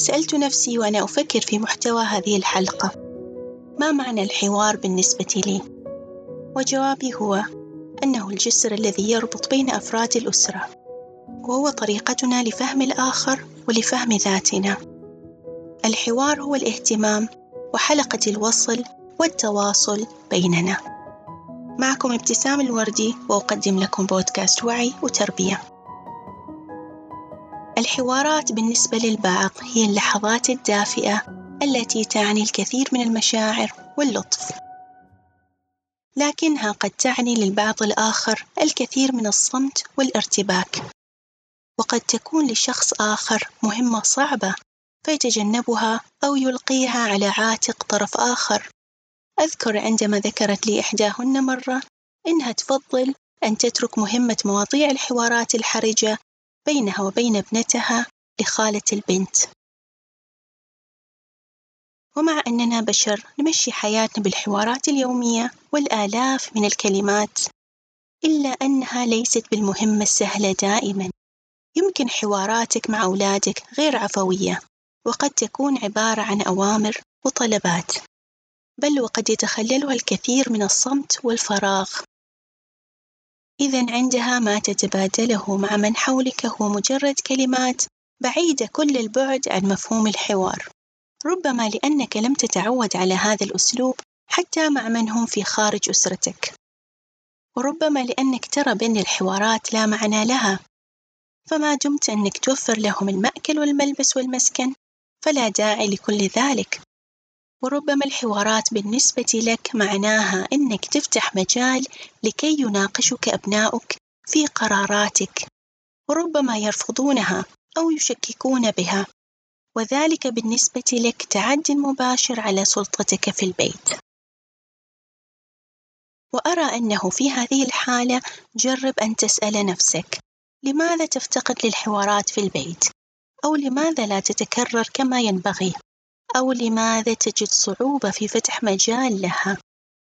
سألت نفسي وأنا أفكر في محتوى هذه الحلقة. ما معنى الحوار بالنسبة لي؟ وجوابي هو أنه الجسر الذي يربط بين أفراد الأسرة وهو طريقتنا لفهم الآخر ولفهم ذاتنا. الحوار هو الاهتمام وحلقة الوصل والتواصل بيننا. معكم ابتسام الوردي وأقدم لكم بودكاست وعي وتربية. الحوارات بالنسبة للبعض هي اللحظات الدافئة التي تعني الكثير من المشاعر واللطف. لكنها قد تعني للبعض الآخر الكثير من الصمت والارتباك. وقد تكون لشخص آخر مهمة صعبة فيتجنبها أو يلقيها على عاتق طرف آخر. أذكر عندما ذكرت لي إحداهن مرة إنها تفضل أن تترك مهمة مواضيع الحوارات الحرجة بينها وبين ابنتها لخالة البنت. ومع أننا بشر نمشي حياتنا بالحوارات اليومية والآلاف من الكلمات إلا أنها ليست بالمهمة السهلة دائما. يمكن حواراتك مع أولادك غير عفوية وقد تكون عبارة عن أوامر وطلبات. بل وقد يتخللها الكثير من الصمت والفراغ. إذا عندها ما تتبادله مع من حولك هو مجرد كلمات بعيدة كل البعد عن مفهوم الحوار. ربما لأنك لم تتعود على هذا الأسلوب حتى مع من هم في خارج أسرتك. وربما لأنك ترى بأن الحوارات لا معنى لها. فما دمت أنك توفر لهم المأكل والملبس والمسكن فلا داعي لكل ذلك. وربما الحوارات بالنسبة لك معناها أنك تفتح مجال لكي يناقشك أبناؤك في قراراتك وربما يرفضونها أو يشككون بها وذلك بالنسبة لك تعد مباشر على سلطتك في البيت وأرى أنه في هذه الحالة جرب أن تسأل نفسك لماذا تفتقد للحوارات في البيت؟ أو لماذا لا تتكرر كما ينبغي؟ أو لماذا تجد صعوبة في فتح مجال لها؟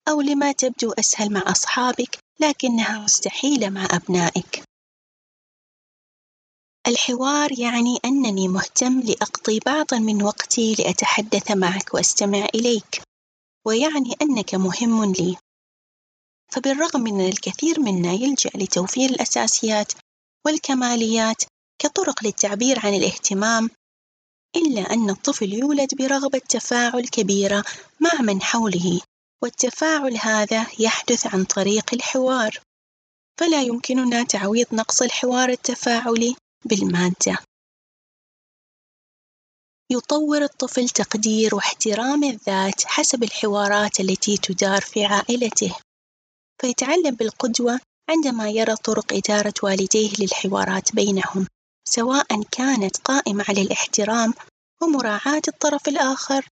أو لما تبدو أسهل مع أصحابك لكنها مستحيلة مع أبنائك؟ الحوار يعني أنني مهتم لأقضي بعضًا من وقتي لأتحدث معك وأستمع إليك، ويعني أنك مهم لي، فبالرغم من الكثير منا يلجأ لتوفير الأساسيات والكماليات كطرق للتعبير عن الاهتمام إلا أن الطفل يولد برغبة تفاعل كبيرة مع من حوله والتفاعل هذا يحدث عن طريق الحوار. فلا يمكننا تعويض نقص الحوار التفاعلي بالمادة. يطور الطفل تقدير واحترام الذات حسب الحوارات التي تدار في عائلته. فيتعلم بالقدوة عندما يرى طرق إدارة والديه للحوارات بينهم. سواء كانت قائمة على الاحترام ومراعاة الطرف الآخر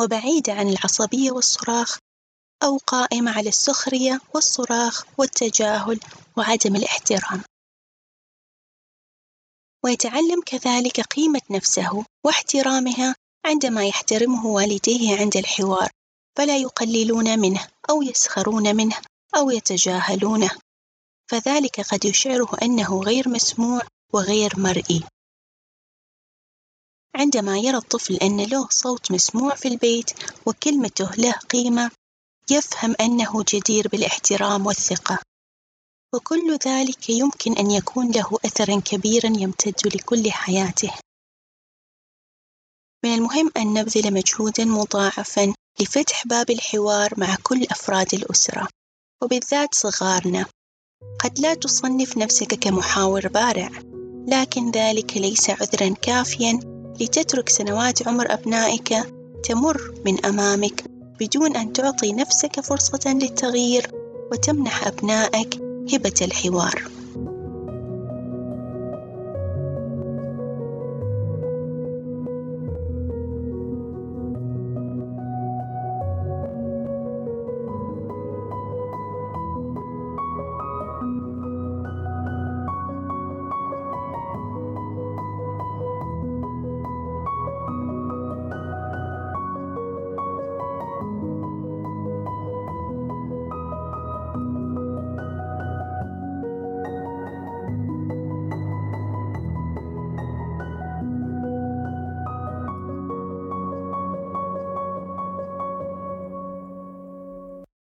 وبعيدة عن العصبية والصراخ أو قائمة على السخرية والصراخ والتجاهل وعدم الاحترام. ويتعلم كذلك قيمة نفسه واحترامها عندما يحترمه والديه عند الحوار فلا يقللون منه أو يسخرون منه أو يتجاهلونه. فذلك قد يشعره أنه غير مسموع وغير مرئي عندما يرى الطفل أن له صوت مسموع في البيت وكلمته له قيمة يفهم أنه جدير بالاحترام والثقة وكل ذلك يمكن أن يكون له أثرًا كبيرًا يمتد لكل حياته. من المهم أن نبذل مجهودًا مضاعفًا لفتح باب الحوار مع كل أفراد الأسرة، وبالذات صغارنا. قد لا تصنف نفسك كمحاور بارع، لكن ذلك ليس عذرًا كافيًا لتترك سنوات عمر أبنائك تمر من أمامك بدون أن تعطي نفسك فرصة للتغيير وتمنح أبنائك هبة الحوار.